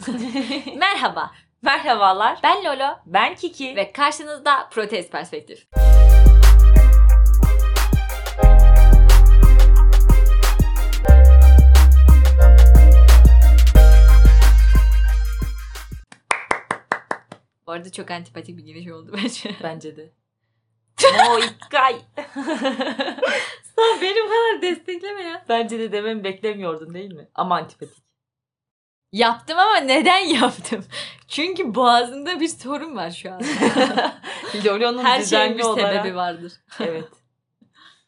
Merhaba. Merhabalar. Ben Lolo Ben Kiki. ve karşınızda Protez Perspektif. Bu arada çok antipatik bir giriş oldu bence. Bence de. Moikay. Sen benim kadar destekleme ya. Bence de dememi beklemiyordun değil mi? Ama antipatik. Yaptım ama neden yaptım? Çünkü boğazında bir sorun var şu an. Lolo'nun Her şeyin bir olarak- sebebi vardır. Evet.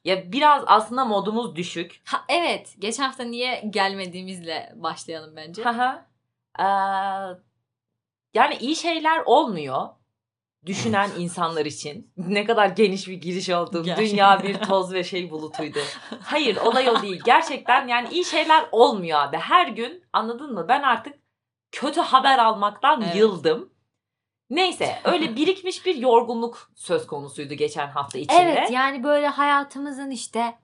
Ya biraz aslında modumuz düşük. Ha, evet. Geçen hafta niye gelmediğimizle başlayalım bence. Ee, yani iyi şeyler olmuyor. Düşünen insanlar için. Ne kadar geniş bir giriş oldu. Gerçekten. Dünya bir toz ve şey bulutuydu. Hayır olay o değil. Gerçekten yani iyi şeyler olmuyor abi. Her gün anladın mı? Ben artık kötü haber almaktan Evet. yıldım. Neyse öyle birikmiş bir yorgunluk söz konusuydu geçen hafta içinde. Evet yani böyle hayatımızın işte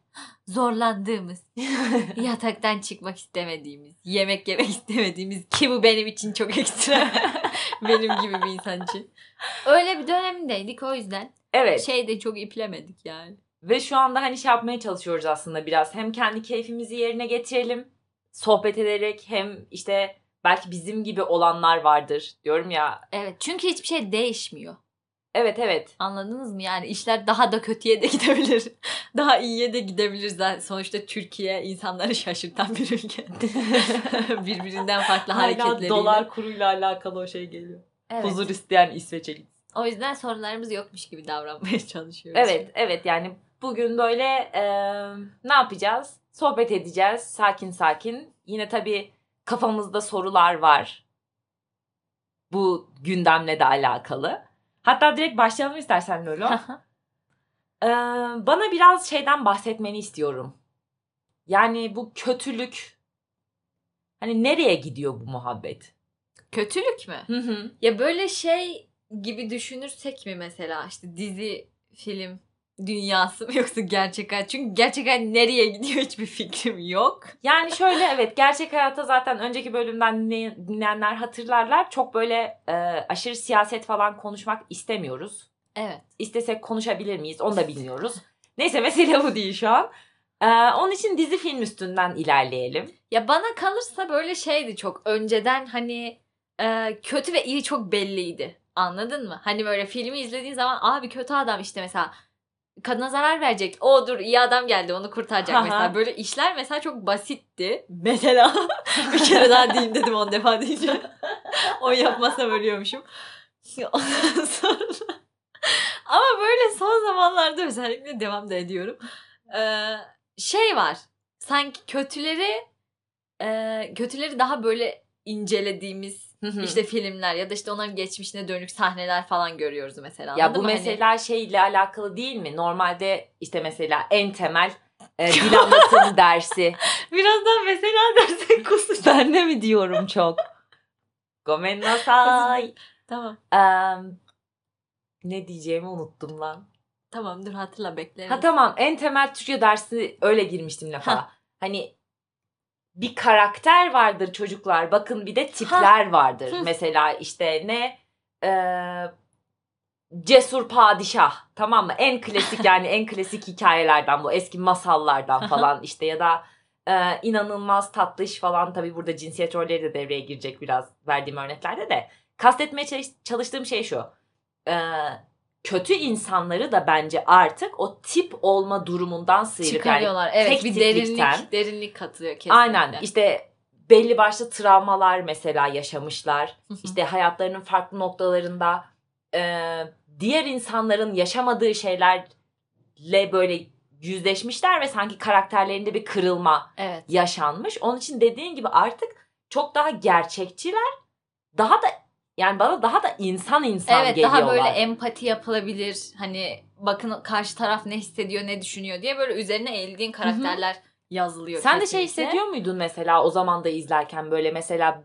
zorlandığımız, yataktan çıkmak istemediğimiz, yemek yemek istemediğimiz ki bu benim için çok ekstra. benim gibi bir insan için. Öyle bir dönemindeydik o yüzden Evet. şey de çok iplemedik yani. Ve şu anda hani şey yapmaya çalışıyoruz aslında biraz. Hem kendi keyfimizi yerine getirelim. Sohbet ederek hem işte belki bizim gibi olanlar vardır diyorum ya. Evet çünkü hiçbir şey değişmiyor. Evet evet. Anladınız mı? Yani işler daha da kötüye de gidebilir. Daha iyiye de gidebilir. Zaten Sonuçta Türkiye insanları şaşırtan bir ülke. Birbirinden farklı Hala hareketleriyle. dolar kuruyla alakalı o şey geliyor. Evet. Huzur isteyen İsveç'e git. O yüzden sorunlarımız yokmuş gibi davranmaya çalışıyoruz. Evet evet yani bugün böyle e, ne yapacağız? Sohbet edeceğiz sakin sakin. Yine tabii kafamızda sorular var. Bu gündemle de alakalı. Hatta direkt başlayalım istersen Lolo. Ee, bana biraz şeyden bahsetmeni istiyorum. Yani bu kötülük hani nereye gidiyor bu muhabbet? Kötülük mü? Hı hı. Ya böyle şey gibi düşünürsek mi mesela işte dizi, film dünyası mı yoksa gerçek hayat? Çünkü gerçek hayat nereye gidiyor hiçbir fikrim yok. Yani şöyle evet gerçek hayatta zaten önceki bölümden dinley- dinleyenler hatırlarlar. Çok böyle e, aşırı siyaset falan konuşmak istemiyoruz. Evet. İstesek konuşabilir miyiz onu da bilmiyoruz. Neyse mesele bu değil şu an. Ee, onun için dizi film üstünden ilerleyelim. Ya bana kalırsa böyle şeydi çok önceden hani e, kötü ve iyi çok belliydi. Anladın mı? Hani böyle filmi izlediğin zaman abi kötü adam işte mesela kadına zarar verecek. O dur iyi adam geldi onu kurtaracak Aha. mesela. Böyle işler mesela çok basitti. Mesela bir kere daha diyeyim dedim on defa deyince. o yapmazsam ölüyormuşum. Ondan sonra ama böyle son zamanlarda özellikle devam da ediyorum. Ee, şey var. Sanki kötüleri e, kötüleri daha böyle incelediğimiz işte filmler ya da işte onların geçmişine dönük sahneler falan görüyoruz mesela. Ya bu mı? Hani- mesela şeyle alakalı değil mi? Normalde işte mesela en temel e, dil anlatım dersi. birazdan mesela dersen kusacağım. Ben de mi diyorum çok? Gomen nasai. tamam. Em, ne diyeceğimi unuttum lan. Tamam dur hatırla bekle. Ha tamam en temel Türkçe dersi öyle girmiştim lafa. Ha. Hani bir karakter vardır çocuklar. Bakın bir de tipler vardır. Hı. Mesela işte ne Ee, cesur padişah tamam mı? En klasik yani en klasik hikayelerden bu eski masallardan falan işte ya da e, inanılmaz tatlış falan tabii burada cinsiyet rolleri de devreye girecek biraz verdiğim örneklerde de. Kastetmeye çalış- çalıştığım şey şu. Ee, kötü insanları da bence artık o tip olma durumundan sıyrıp yani çıkarıyorlar. Evet tek bir derinlik derinlik katılıyor kesinlikle. Aynen işte belli başlı travmalar mesela yaşamışlar. Hı hı. İşte hayatlarının farklı noktalarında e, diğer insanların yaşamadığı şeylerle böyle yüzleşmişler ve sanki karakterlerinde bir kırılma evet. yaşanmış. Onun için dediğin gibi artık çok daha gerçekçiler. Daha da yani bana daha da insan insan Evet geliyorlar. daha böyle empati yapılabilir. Hani bakın karşı taraf ne hissediyor, ne düşünüyor diye böyle üzerine eğildiğin karakterler yazılıyor. Sen de şey kesinlikle. hissediyor muydun mesela o zaman da izlerken böyle mesela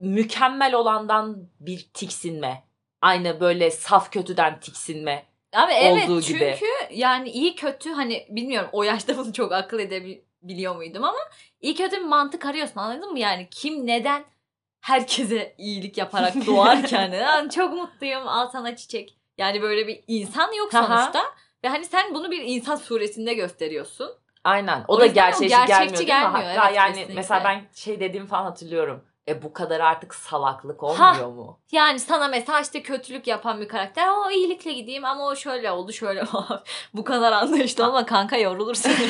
mükemmel olandan bir tiksinme. Aynı böyle saf kötüden tiksinme. Abi evet olduğu çünkü gibi. yani iyi kötü hani bilmiyorum o yaşta bunu çok akıl edebiliyor muydum ama iyi kötü bir mantık arıyorsun anladın mı? Yani kim neden herkese iyilik yaparak doğarken yani çok mutluyum al sana çiçek. Yani böyle bir insan yok Aha. sonuçta. Ve hani sen bunu bir insan suretinde gösteriyorsun. Aynen. O, O da gerçekçi, gerçekçi gelmiyor gelmiyor, evet, yani kesinlikle. mesela ben şey dediğimi falan hatırlıyorum. E bu kadar artık salaklık olmuyor mu? Yani sana mesela işte kötülük yapan bir karakter. O iyilikle gideyim ama o şöyle oldu şöyle. Bu kadar anlayışlı olma kanka yorulursun.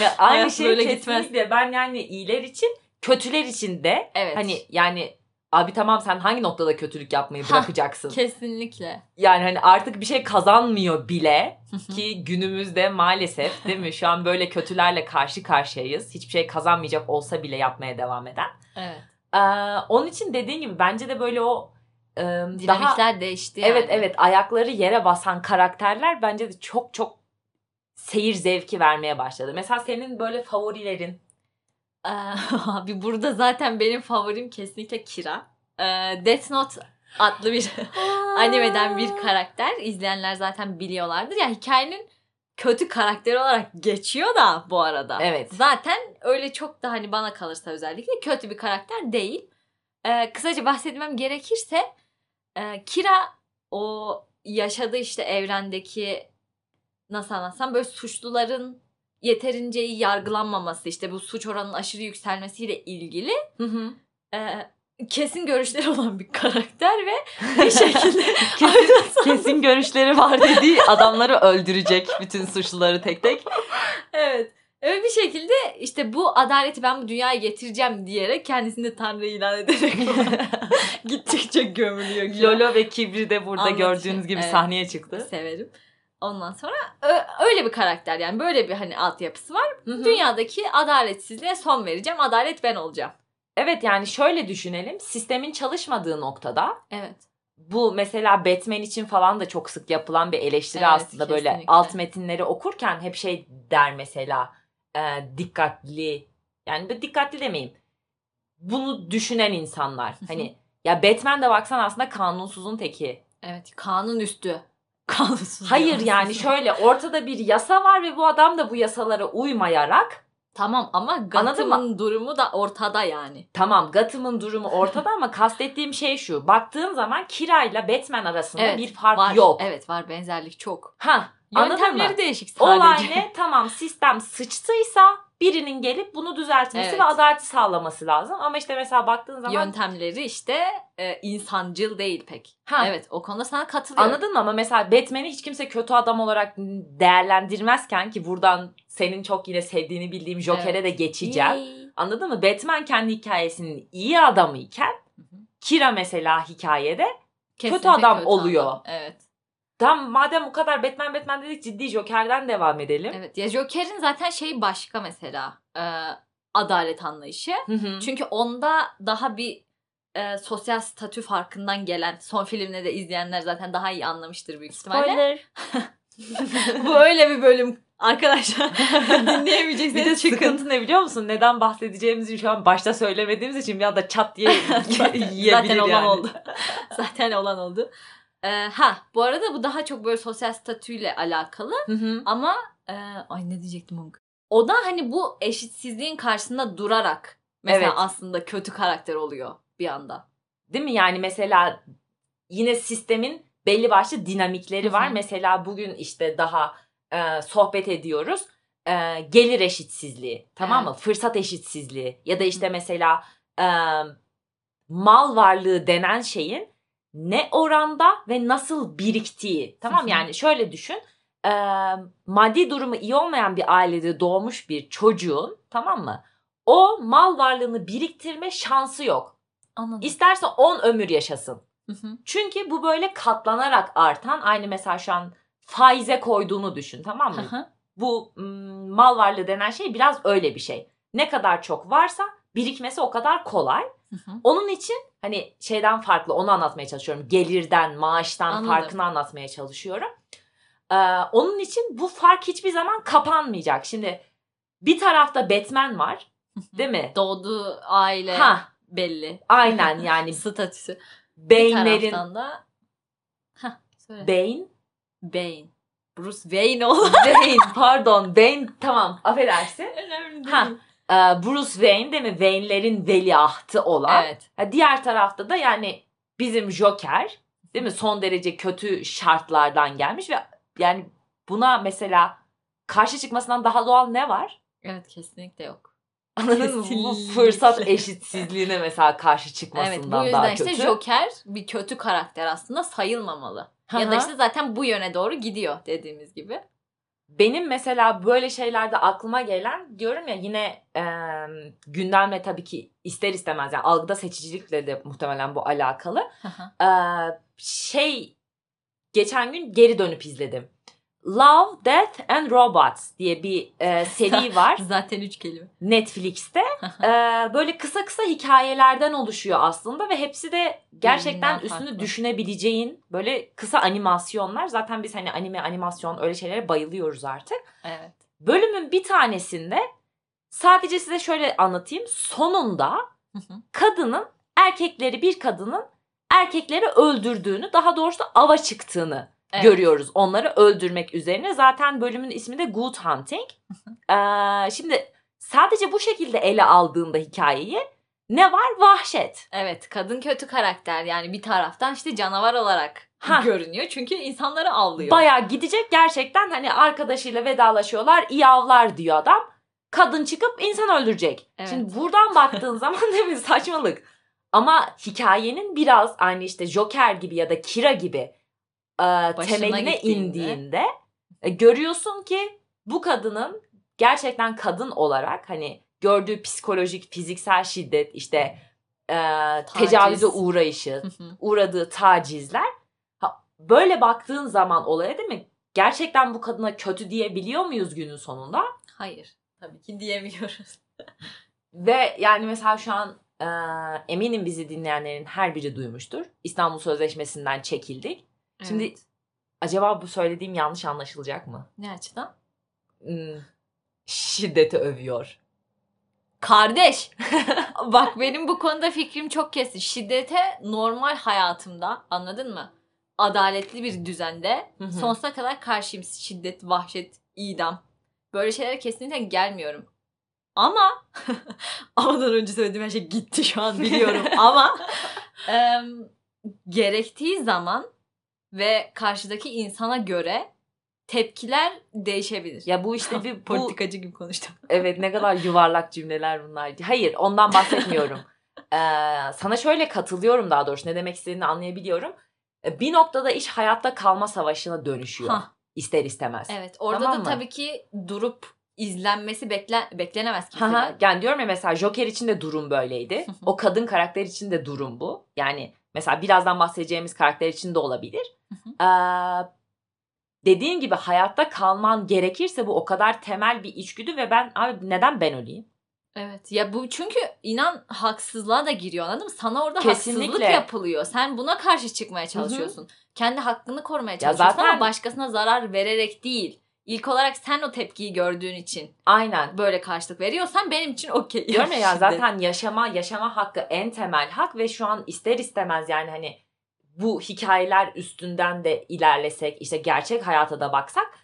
Ya aynı şey böyle kesinlikle ben yani iyiler için kötüler için de evet. hani yani abi tamam sen hangi noktada kötülük yapmayı Ha, bırakacaksın? Kesinlikle. Yani hani artık bir şey kazanmıyor bile ki günümüzde maalesef değil mi şu an böyle kötülerle karşı karşıyayız. Hiçbir şey kazanmayacak olsa bile yapmaya devam eden. evet. Ee, onun için dediğin gibi bence de böyle o e, daha Dinamikler değişti yani. evet evet ayakları yere basan karakterler bence de çok çok seyir zevki vermeye başladı. Mesela senin böyle favorilerin Ee, Abi burada zaten benim favorim kesinlikle Kira. Ee, Death Note adlı bir animeden bir karakter. İzleyenler zaten biliyorlardır. Ya hikayenin kötü karakter olarak geçiyor da bu arada. Evet. Zaten öyle çok da hani bana kalırsa özellikle kötü bir karakter değil. Ee, kısaca bahsetmem gerekirse e, Kira o yaşadığı işte evrendeki nasıl anlatsam böyle suçluların yeterince iyi yargılanmaması işte bu suç oranının aşırı yükselmesiyle ilgili Hı hı. e, kesin görüşleri olan bir karakter ve bir şekilde kesin, kesin görüşleri var dediği adamları öldürecek bütün suçluları tek tek. Evet. Öyle bir şekilde işte bu adaleti ben bu dünyaya getireceğim diyerek kendisini de tanrı ilan ederek gittikçe gömülüyor. Lolo ve Kibri de burada Anlatıyor. gördüğünüz gibi Evet. sahneye çıktı. Severim. Ondan sonra öyle bir karakter yani böyle bir hani altyapısı var. Hı hı. Dünyadaki adaletsizliğe son vereceğim. Adalet ben olacağım. Evet yani şöyle düşünelim. Sistemin çalışmadığı noktada Evet. bu mesela Batman için falan da çok sık yapılan bir eleştiri Evet, aslında böyle kesinlikle. alt metinleri okurken hep şey der mesela e, dikkatli yani dikkatli demeyeyim bunu düşünen insanlar hı. hani ya Batman de baksan aslında kanunsuzun teki Evet. Kanun üstü. Kanunsuz. hayır yani şöyle ortada bir yasa var ve bu adam da bu yasalara uymayarak Tamam ama Gotham'ın durumu da ortada yani. tamam Gotham'ın durumu ortada ama kastettiğim şey şu baktığın zaman Kira ile Batman arasında Evet, bir fark var. yok Evet var benzerlik çok. ha? Yöntemleri değişik sadece. Olay ne? Tamam sistem sıçtıysa birinin gelip bunu düzeltmesi Evet. ve adaleti sağlaması lazım. Ama işte mesela baktığın zaman Yöntemleri işte e, insancıl değil pek. ha, Evet o konuda sana katılıyorum. anladın mı? Ama mesela Batman'i hiç kimse kötü adam olarak değerlendirmezken ki buradan senin çok yine sevdiğini bildiğim Joker'e Evet. de geçeceğim. Yay. Anladın mı? Batman kendi hikayesinin iyi adamı iken. Kira mesela hikayede Kesinlikle adam oluyor. Evet. Tam madem bu kadar Batman Batman dedik ciddi Joker'den devam edelim. Evet. Ya Joker'in zaten şeyi başka mesela. e, adalet anlayışı. Hı hı. Çünkü onda daha bir e, sosyal statü farkından gelen son filmde de izleyenler zaten daha iyi anlamıştır büyük ihtimalle. Spoiler. Bu öyle bir bölüm arkadaşlar. Bir de çıkın. sıkıntı ne biliyor musun? Neden bahsedeceğimizi şu an başta söylemediğimiz için bir anda çat diye yiyebilir Zaten olan yani. oldu. Zaten olan oldu. Ee, ha bu arada bu daha çok böyle sosyal statüyle alakalı Hı hı. ama e, ay ne diyecektim onu. O da hani bu eşitsizliğin karşısında durarak mesela Evet. aslında kötü karakter oluyor bir anda. Değil mi? Yani mesela yine sistemin belli başlı dinamikleri Hı var. hı. Mesela bugün işte daha e, sohbet ediyoruz. E, gelir eşitsizliği, tamam mı? Fırsat eşitsizliği ya da işte mesela e, mal varlığı denen şeyin ne oranda ve nasıl biriktiği. Tamam Hı hı. yani şöyle düşün. E, maddi durumu iyi olmayan bir ailede doğmuş bir çocuğun tamam mı? O mal varlığını biriktirme şansı yok. Anladım. İsterse 10 ömür yaşasın. Hı hı. Çünkü bu böyle katlanarak artan aynı mesela şu an faize koyduğunu düşün tamam Hı mı? hı. bu mm, mal varlığı denen şey biraz öyle bir şey. Ne kadar çok varsa birikmesi o kadar kolay. Hı hı. Onun için hani şeyden farklı onu anlatmaya çalışıyorum. Gelirden, maaştan Anladım. farkını anlatmaya çalışıyorum. Ee, onun için bu fark hiçbir zaman kapanmayacak. Şimdi bir tarafta Batman var değil mi? Doğduğu aile Ha belli. aynen yani Statüsü. Bir Bey'lerin taraftan da Hah, söyle. Bane Bane. Bruce Wayne ol. Bane pardon Bane tamam affedersin. Önemli Ha, e, Bruce Wayne değil mi? Wayne'lerin veliahtı olan. Evet. Diğer tarafta da yani bizim Joker değil mi? Son derece kötü şartlardan gelmiş ve yani buna mesela karşı çıkmasından daha doğal ne var? Evet kesinlikle yok. Anladın mı? Bu fırsat eşitsizliğine mesela karşı Evet çıkmasından bu yüzden daha işte kötü. Joker bir kötü karakter aslında sayılmamalı. Ya da işte zaten bu yöne doğru gidiyor dediğimiz gibi. Benim mesela böyle şeylerde aklıma gelen diyorum ya yine e, gündemle tabii ki ister istemez yani algıda seçicilikle de muhtemelen bu alakalı. E, şey geçen gün geri dönüp izledim. Love, Death and Robots diye bir e, seri var zaten üç kelime. Netflix'te. E, böyle kısa kısa hikayelerden oluşuyor aslında ve hepsi de gerçekten Birbirinden üstünü farklı. düşünebileceğin böyle kısa animasyonlar. Zaten biz hani anime, animasyon öyle şeylere bayılıyoruz artık. Evet. Bölümün bir tanesinde sadece size şöyle anlatayım. Sonunda kadının erkekleri bir kadının erkekleri öldürdüğünü daha doğrusu ava çıktığını Evet. görüyoruz. Onları öldürmek üzerine. Zaten bölümün ismi de Good Hunting. Ee, şimdi sadece bu şekilde ele aldığında hikayeyi ne var? Vahşet. Evet kadın kötü karakter yani bir taraftan işte canavar olarak Ha. görünüyor. Çünkü insanları avlıyor. Bayağı gidecek gerçekten hani arkadaşıyla vedalaşıyorlar. iyi avlar diyor adam. Kadın çıkıp insan öldürecek. Evet. Şimdi buradan baktığın zaman değil mi saçmalık. Ama hikayenin biraz aynı işte Joker gibi ya da Kira gibi e, temeline gittiğinde. indiğinde e, görüyorsun ki bu kadının gerçekten kadın olarak hani gördüğü psikolojik, fiziksel şiddet işte e, tecavüze uğrayışı, uğradığı tacizler. Ha, böyle baktığın zaman olaya değil mi? Gerçekten bu kadına kötü diyebiliyor muyuz günün sonunda? Hayır. Tabii ki diyemiyoruz. Ve yani mesela şu an e, eminim bizi dinleyenlerin her biri duymuştur. İstanbul Sözleşmesi'nden çekildik. Şimdi Evet. acaba bu söylediğim yanlış anlaşılacak mı? ne açıdan? Hmm, şiddeti övüyor. Kardeş. Bak benim bu konuda fikrim çok kesin. Şiddete normal hayatımda anladın mı? Adaletli bir düzende sonsuza kadar karşıyım. Şiddet, vahşet, idam. Böyle şeylere kesinlikle gelmiyorum. Ama amadan önce söylediğim her şey gitti şu an biliyorum ama em, gerektiği zaman ve karşıdaki insana göre tepkiler değişebilir. Ya bu işte bir bu, politikacı gibi konuştum. Evet ne kadar yuvarlak cümleler bunlar. Hayır ondan bahsetmiyorum. Ee, sana şöyle katılıyorum daha doğrusu ne demek istediğini anlayabiliyorum. Ee, Bir noktada iş hayatta kalma savaşına dönüşüyor. Hah. ister istemez. Evet orada Tamam da mı? tabii ki durup izlenmesi bekle, beklenemez kimseden. yani diyorum ya mesela Joker için de durum böyleydi. O kadın karakter için de durum bu. Yani mesela birazdan bahsedeceğimiz karakter için de olabilir. Hı Ee, dediğin gibi hayatta kalman gerekirse bu o kadar temel bir içgüdü ve ben abi neden ben öleyim? Evet ya bu çünkü inan haksızlığa da giriyor anladın mı? Sana orada Kesinlikle. haksızlık yapılıyor. Sen buna karşı çıkmaya çalışıyorsun. Kendi hakkını korumaya Ya çalışıyorsun zaten- ama başkasına zarar vererek değil. İlk olarak sen o tepkiyi gördüğün için Aynen. böyle karşılık veriyorsan benim için okey. Diyorum ya, zaten yaşama yaşama hakkı en temel hak ve şu an ister istemez yani hani bu hikayeler üstünden de ilerlesek işte gerçek hayata da baksak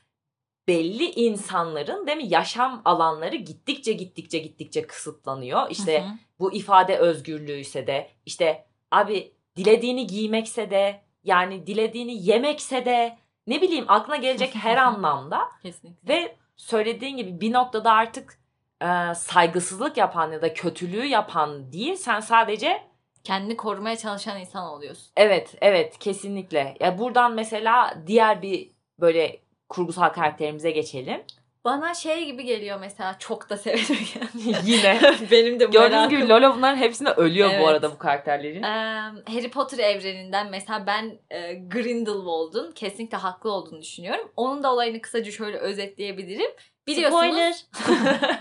belli insanların değil mi yaşam alanları gittikçe gittikçe gittikçe kısıtlanıyor. İşte Hı hı. bu ifade özgürlüğü ise de işte abi dilediğini giymekse de yani dilediğini yemekse de ne bileyim aklına gelecek her anlamda Kesinlikle. ve söylediğin gibi bir noktada artık e, saygısızlık yapan ya da kötülüğü yapan değil sen sadece Kendini korumaya çalışan insan oluyorsun. evet evet kesinlikle ya buradan mesela diğer bir böyle kurgusal karakterimize geçelim. Bana şey gibi geliyor mesela çok da severim yani. Yine Benim de gördüğünüz gibi Lola bunların hepsine ölüyor Evet. bu arada bu karakterlerin. Eee, Harry Potter evreninden mesela ben e, Grindelwald'un kesinlikle haklı olduğunu düşünüyorum. Onun da olayını kısaca şöyle özetleyebilirim. Biliyorsunuz. Spoiler.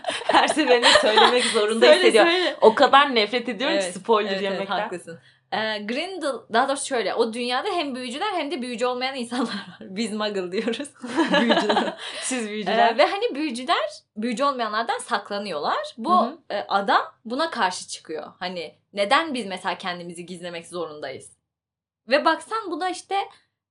Her seferinde söylemek zorunda Söyle, hissediyorum. söyle. O kadar nefret ediyorum Evet, ki spoiler evet, evet, yemekten. haklısın. Ee, Grindel, daha doğrusu şöyle, o dünyada hem büyücüler hem de büyücü olmayan insanlar var. Biz muggle diyoruz. büyücüler. Siz büyücüler. Ee, ve hani büyücüler, büyücü olmayanlardan saklanıyorlar. Bu e, adam buna karşı çıkıyor. Hani neden biz mesela kendimizi gizlemek zorundayız? Ve baksan bu da işte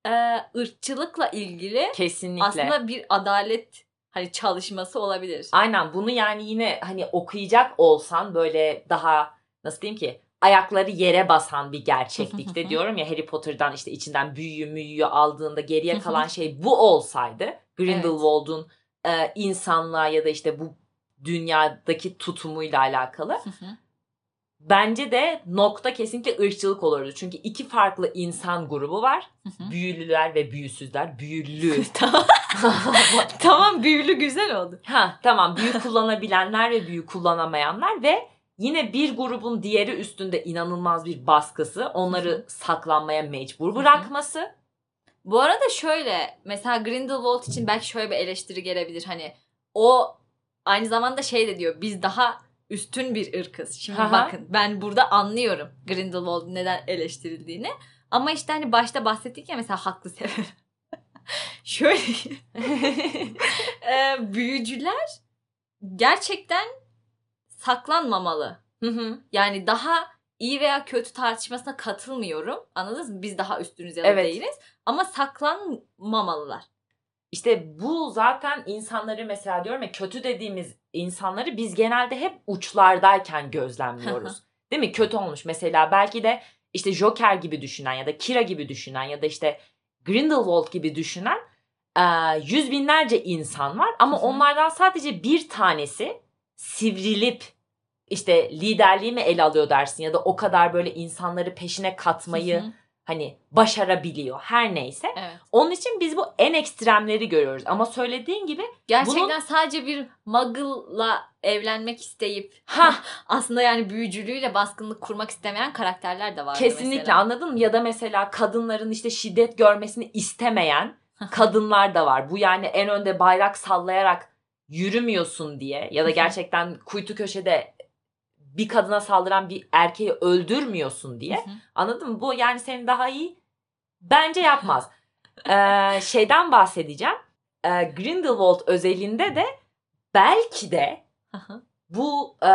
e, ırkçılıkla ilgili Kesinlikle. aslında bir adalet hani çalışması olabilir. Aynen bunu yani yine hani okuyacak olsan böyle daha nasıl diyeyim ki ayakları yere basan bir gerçeklikte diyorum ya Harry Potter'dan işte içinden büyüyü müyüyü aldığında geriye kalan şey bu olsaydı Grindelwald'un e, insanlığa ya da işte bu dünyadaki tutumuyla alakalı bence de nokta kesinlikle ırkçılık olurdu. Çünkü iki farklı insan grubu var. Büyülüler ve büyüsüzler. Büyülü. tamam. tamam büyülü güzel oldu. Ha tamam büyü kullanabilenler ve büyü kullanamayanlar ve yine bir grubun diğeri üstünde inanılmaz bir baskısı onları saklanmaya mecbur bırakması. Bu arada şöyle mesela Grindelwald için belki şöyle bir eleştiri gelebilir hani o aynı zamanda şey de diyor biz daha üstün bir ırkız. Şimdi Aha. bakın ben burada anlıyorum Grindelwald'un neden eleştirildiğini. Ama işte hani başta bahsettik ya mesela haklı sebep. Şöyle e, büyücüler gerçekten saklanmamalı. Hı hı. Yani daha iyi veya kötü tartışmasına katılmıyorum. Anladınız mı? Biz daha üstünüz ya da Evet. değiliz. Ama saklanmamalılar. İşte bu zaten insanları mesela diyorum ya kötü dediğimiz insanları biz genelde hep uçlardayken gözlemliyoruz. Değil mi? Kötü olmuş mesela belki de işte Joker gibi düşünen ya da Kira gibi düşünen ya da işte Grindelwald gibi düşünen e, yüz binlerce insan var ama onlardan sadece bir tanesi sivrilip işte liderliği mi ele alıyor dersin ya da o kadar böyle insanları peşine katmayı Hı hı. hani başarabiliyor her neyse. Evet. Onun için biz bu en ekstremleri görüyoruz ama söylediğin gibi Gerçekten Bunun- sadece bir muggle'la evlenmek isteyip ha aslında yani büyücülüğüyle baskınlık kurmak istemeyen karakterler de var. kesinlikle anladın mı? Ya da mesela kadınların işte şiddet görmesini istemeyen kadınlar da var. Bu yani en önde bayrak sallayarak yürümüyorsun diye ya da gerçekten kuytu köşede bir kadına saldıran bir erkeği öldürmüyorsun diye. Anladın mı? Bu yani seni daha iyi bence yapmaz. Ee, şeyden bahsedeceğim. Ee, Grindelwald özelinde de belki de bu e,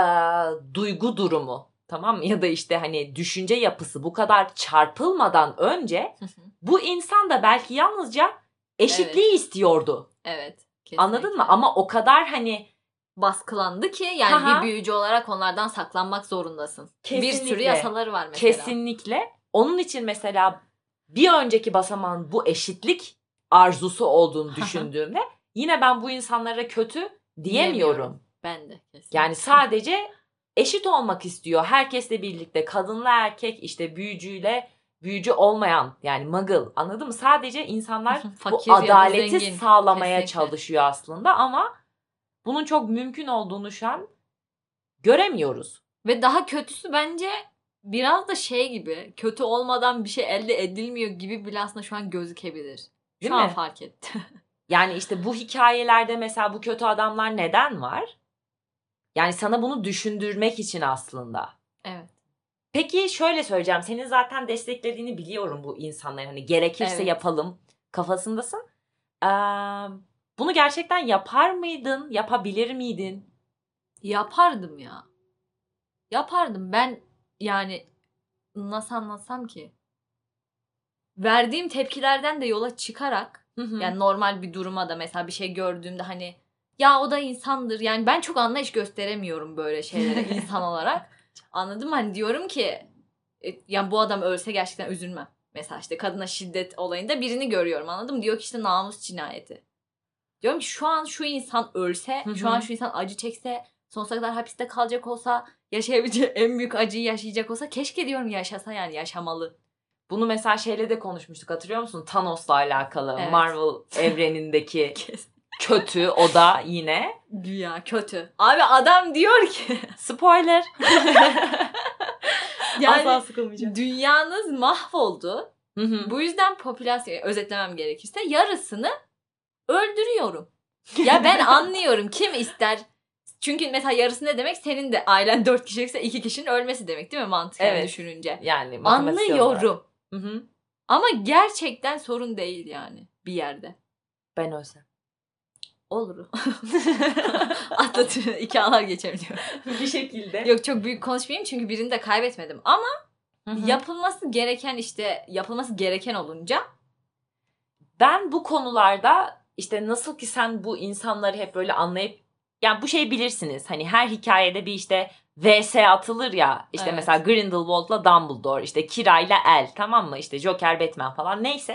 duygu durumu tamam mı? Ya da işte hani düşünce yapısı bu kadar çarpılmadan önce bu insan da belki yalnızca eşitliği istiyordu. evet. Anladın mı? kesinlikle. Ama o kadar hani baskılandı ki yani Aha. bir büyücü olarak onlardan saklanmak zorundasın. Bir sürü Kesinlikle. yasaları var mesela. kesinlikle onun için mesela bir önceki basamağın bu eşitlik arzusu olduğunu düşündüğümde yine ben bu insanlara kötü diyemiyorum. Ben de kesinlikle. Yani sadece eşit olmak istiyor. Herkesle birlikte kadınla erkek işte büyücüyle büyücü olmayan yani muggle anladın mı? Sadece insanlar bu adaleti sağlamaya Kesinlikle. çalışıyor aslında ama bunun çok mümkün olduğunu şu an göremiyoruz. Ve daha kötüsü bence biraz da şey gibi kötü olmadan bir şey elde edilmiyor gibi bile aslında şu an gözükebilir. Şu Değil an mi? fark ettim. Yani işte bu hikayelerde mesela bu kötü adamlar neden var? Yani sana bunu düşündürmek için aslında. evet. Peki şöyle söyleyeceğim. Senin zaten desteklediğini biliyorum bu insanların. Hani gerekirse Evet. yapalım kafasındasın. Ee, bunu gerçekten yapar mıydın? Yapabilir miydin? Yapardım ya. Yapardım. Ben yani nasıl anlatsam ki? Verdiğim tepkilerden de yola çıkarak Hı hı. yani normal bir duruma da mesela bir şey gördüğümde hani ya o da insandır. Yani ben çok anlayış gösteremiyorum böyle şeylere insan olarak. Anladın mı? Hani diyorum ki e, yani bu adam ölse gerçekten üzülmem. Mesela işte kadına şiddet olayında birini görüyorum anladın mı? Diyor ki işte namus cinayeti. Diyorum ki şu an şu insan ölse, Hı şu an şu insan acı çekse, sonsuza kadar hapiste kalacak olsa, yaşayabileceği en büyük acıyı yaşayacak olsa keşke diyorum yaşasa yani yaşamalı. Bunu mesela şeyle de konuşmuştuk hatırlıyor musun? Thanos'la alakalı Evet. Marvel evrenindeki kötü o da yine. Güya kötü. Abi adam diyor ki Spoiler. yani Asla sıkılmayacağım. dünyanız mahvoldu. Hı hı. Bu yüzden popülasyon özetlemem gerekirse yarısını öldürüyorum. Ya ben anlıyorum kim ister. Çünkü mesela yarısı ne demek? Senin de ailen dört kişilikse iki kişinin ölmesi demek değil mi mantıken Evet. düşününce? Yani. Anlıyorum. Hı hı. Ama gerçekten sorun değil yani bir yerde. Ben ölsem. Olur. Atlatır. iki ağlar geçerim diyor. bir şekilde. Yok çok büyük konuşmayayım çünkü birini de kaybetmedim. Ama Hı hı. yapılması gereken işte yapılması gereken olunca Ben bu konularda işte nasıl ki sen bu insanları hep böyle anlayıp yani bu şeyi bilirsiniz. Hani her hikayede bir işte VS atılır ya. işte Evet. mesela Grindelwald'la Dumbledore, işte Kira'yla El tamam mı? İşte Joker, Batman falan neyse.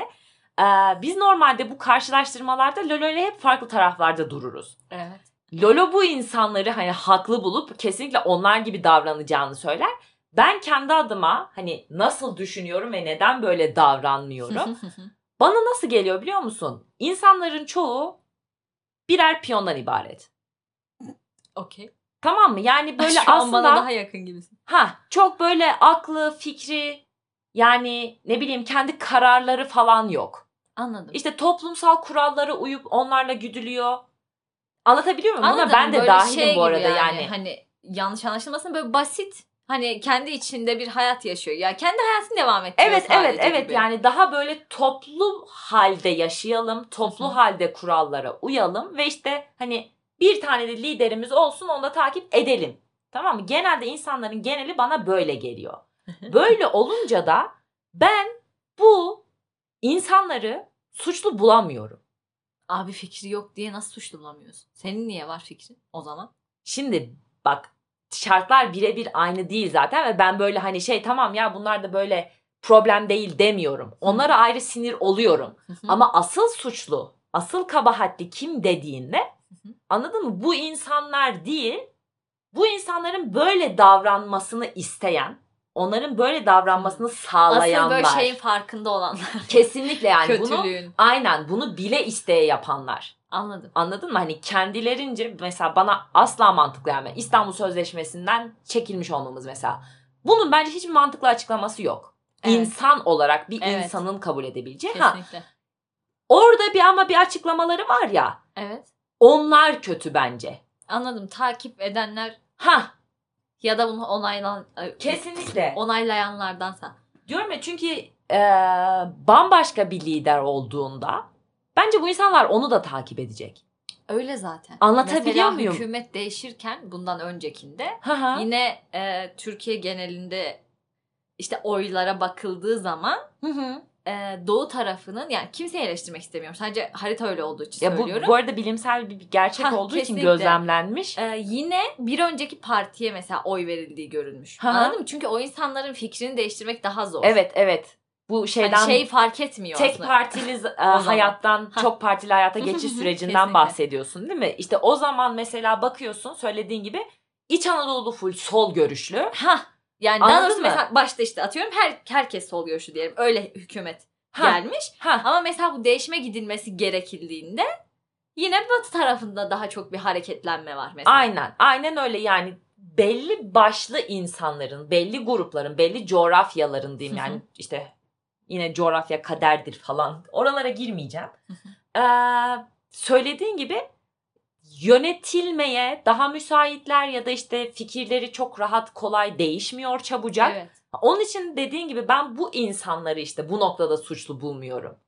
Ee, biz normalde bu karşılaştırmalarda Lolo ile hep farklı taraflarda dururuz. Evet. Lolo bu insanları hani haklı bulup kesinlikle onlar gibi davranacağını söyler. Ben kendi adıma hani nasıl düşünüyorum ve neden böyle davranmıyorum? Bana nasıl geliyor biliyor musun? İnsanların çoğu birer piyondan ibaret. Okey. Tamam mı? Yani böyle Şu an aslında bana daha yakın gibisin. ha çok böyle aklı, fikri yani ne bileyim kendi kararları falan yok. Anladım. İşte toplumsal kurallara uyup onlarla güdülüyor. Anlatabiliyor muyum? Buna Anladım. ben de Böyle dahilim şey bu arada gibi yani. Hani yanlış anlaşılmasın böyle basit. Hani kendi içinde bir hayat yaşıyor. Ya kendi hayatını devam ettiriyor Evet evet evet gibi. yani daha böyle toplu halde yaşayalım, toplu Hı hı. halde kurallara uyalım ve işte hani bir tane de liderimiz olsun onu da takip edelim. Tamam mı? Genelde insanların geneli bana böyle geliyor. Böyle olunca da ben bu insanları suçlu bulamıyorum. Abi fikri yok diye nasıl suçlu bulamıyorsun? Senin niye var fikrin o zaman? Şimdi bak şartlar birebir aynı değil zaten ve ben böyle hani şey tamam ya bunlar da böyle problem değil demiyorum. Onlara ayrı sinir oluyorum. Ama asıl suçlu, asıl kabahatli kim dediğinde hı. anladın mı? Bu insanlar değil, bu insanların böyle davranmasını isteyen, onların böyle davranmasını sağlayanlar. Asıl böyle şeyin farkında olanlar. Kesinlikle yani bunu aynen bunu bile isteye yapanlar. Anladım. Anladın mı? Hani kendilerince mesela bana asla mantıklı yani İstanbul Sözleşmesi'nden çekilmiş olmamız mesela. Bunun bence hiçbir mantıklı açıklaması yok. Evet. İnsan olarak bir Evet. insanın kabul edebileceği. Ha, Kesinlikle. orada bir ama bir açıklamaları var ya. Evet. Onlar kötü bence. Anladım. Takip edenler Ha ya da bunu onaylan kesinlikle. onaylayanlardansa. Diyorum ya çünkü e, bambaşka bir lider olduğunda bence bu insanlar onu da takip edecek. Öyle zaten. Anlatabiliyor Mesela muyum? hükümet değişirken bundan öncekinde Ha ha. yine e, Türkiye genelinde işte oylara bakıldığı zaman Hı hı. e, doğu tarafının yani kimseyi eleştirmek istemiyorum. Sadece harita öyle olduğu için Ya bu, söylüyorum. bu arada bilimsel bir gerçek Ha, olduğu için kesinlikle. gözlemlenmiş. E, yine bir önceki partiye mesela oy verildiği görülmüş. Hı. Anladın mı? Çünkü o insanların fikrini değiştirmek daha zor. Evet evet. Bu şeyden Hani şey fark etmiyor tek aslında. partili e, hayattan Ha. çok partili hayata geçiş sürecinden bahsediyorsun değil mi? İşte o zaman mesela bakıyorsun söylediğin gibi İç Anadolu full sol görüşlü. Ha yani Anladın daha doğrusu mı? mesela başta işte atıyorum her herkes sol görüşlü diyelim. Öyle hükümet Ha, gelmiş. ha. Ama mesela bu değişime gidilmesi gerekildiğinde yine batı tarafında daha çok bir hareketlenme var mesela. Aynen. Aynen öyle yani belli başlı insanların, belli grupların, belli coğrafyaların diyeyim yani işte yine coğrafya kaderdir falan. Oralara girmeyeceğim. Ee, söylediğin gibi yönetilmeye daha müsaitler ya da işte fikirleri çok rahat kolay değişmiyor çabucak. Evet. Onun için dediğin gibi ben bu insanları işte bu noktada suçlu bulmuyorum.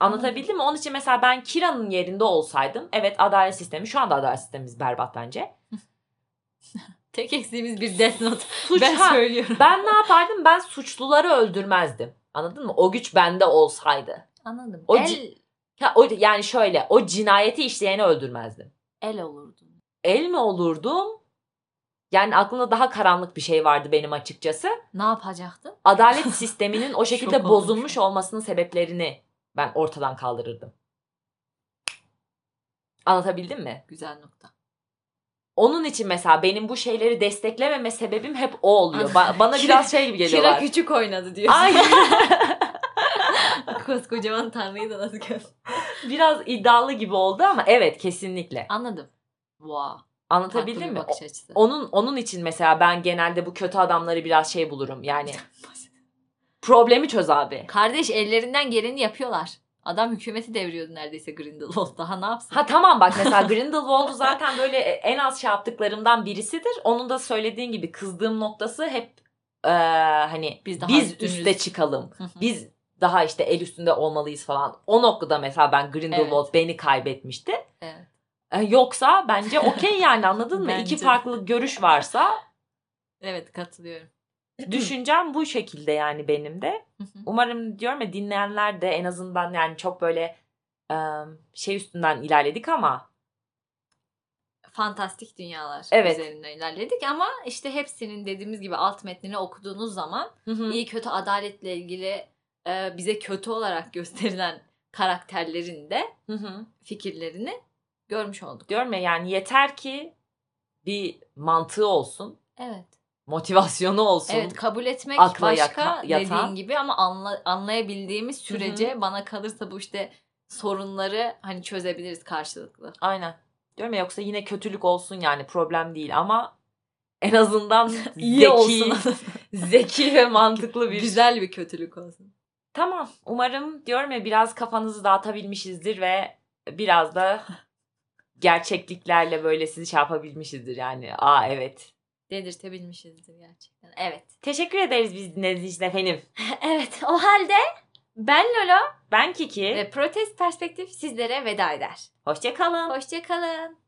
Anlatabildim mi? Onun için mesela ben Kira'nın yerinde olsaydım evet adalet sistemi şu anda adalet sistemimiz berbat bence. Tek eksiğimiz bir Death Note. Suç, ben ha, söylüyorum. ben ne yapardım? Ben suçluları öldürmezdim. Anladın mı? O güç bende olsaydı. Anladım. O el, Ha, o, yani şöyle o cinayeti işleyeni öldürmezdim. el olurdun. El mi olurdum? Yani aklımda daha karanlık bir şey vardı benim açıkçası. Ne yapacaktın? Adalet sisteminin o şekilde bozulmuş olmasının sebeplerini ben ortadan kaldırırdım. Anlatabildim mi? Güzel nokta. Onun için mesela benim bu şeyleri desteklememe sebebim hep o oluyor. Ba- bana biraz şey gibi Kira geliyorlar. küçük oynadı diyorsun. Aynen. Koskocaman tanrıyı da nasıl gör. biraz iddialı gibi oldu ama evet kesinlikle. Anladım. Wow. Anlatabildim mi? Onun onun için mesela ben genelde bu kötü adamları biraz şey bulurum. Yani problemi çöz abi. Kardeş ellerinden geleni yapıyorlar. Adam hükümeti devriyordu neredeyse Grindelwald. Daha ne yapsın? Ha tamam bak mesela Grindelwald'u zaten böyle en az şey yaptıklarımdan birisidir. Onun da söylediğin gibi kızdığım noktası hep eee, hani Biz biz, daha üstünüz. üste çıkalım. Biz daha işte el üstünde olmalıyız falan. O noktada mesela ben Grindelwald beni kaybetmişti. Evet. E, Yoksa bence okey yani anladın mı? İki farklı görüş varsa Evet katılıyorum. düşüncem bu şekilde yani benim de. Hı hı. Umarım diyorum ya dinleyenler de en azından yani çok böyle şey üstünden ilerledik ama fantastik dünyalar Evet. üzerinden ilerledik ama işte hepsinin dediğimiz gibi alt metnini okuduğunuz zaman iyi kötü adaletle ilgili e, bize kötü olarak gösterilen karakterlerin de Hı hı. fikirlerini görmüş olduk. Görme yani yeter ki bir mantığı olsun, Evet. Motivasyonu olsun. Evet kabul etmek Akla başka yaka- yatan. dediğin gibi ama anla, anlayabildiğimiz sürece bana kalırsa bu işte sorunları hani çözebiliriz karşılıklı. Aynen. Diyorum ya yoksa yine kötülük olsun yani problem değil ama en azından İyi zeki, olsun. zeki ve mantıklı bir Güzel bir kötülük olsun. Tamam. Umarım diyorum ya biraz kafanızı dağıtabilmişizdir ve biraz da gerçekliklerle böyle sizi şey yapabilmişizdir yani. Aa evet. Dedirtebilmişizdir gerçekten. Evet. Teşekkür ederiz biz dinlediğiniz için efendim. evet o halde ben Lolo Ben Kiki. ve Protest Perspektif sizlere veda eder. Hoşçakalın. Hoşçakalın.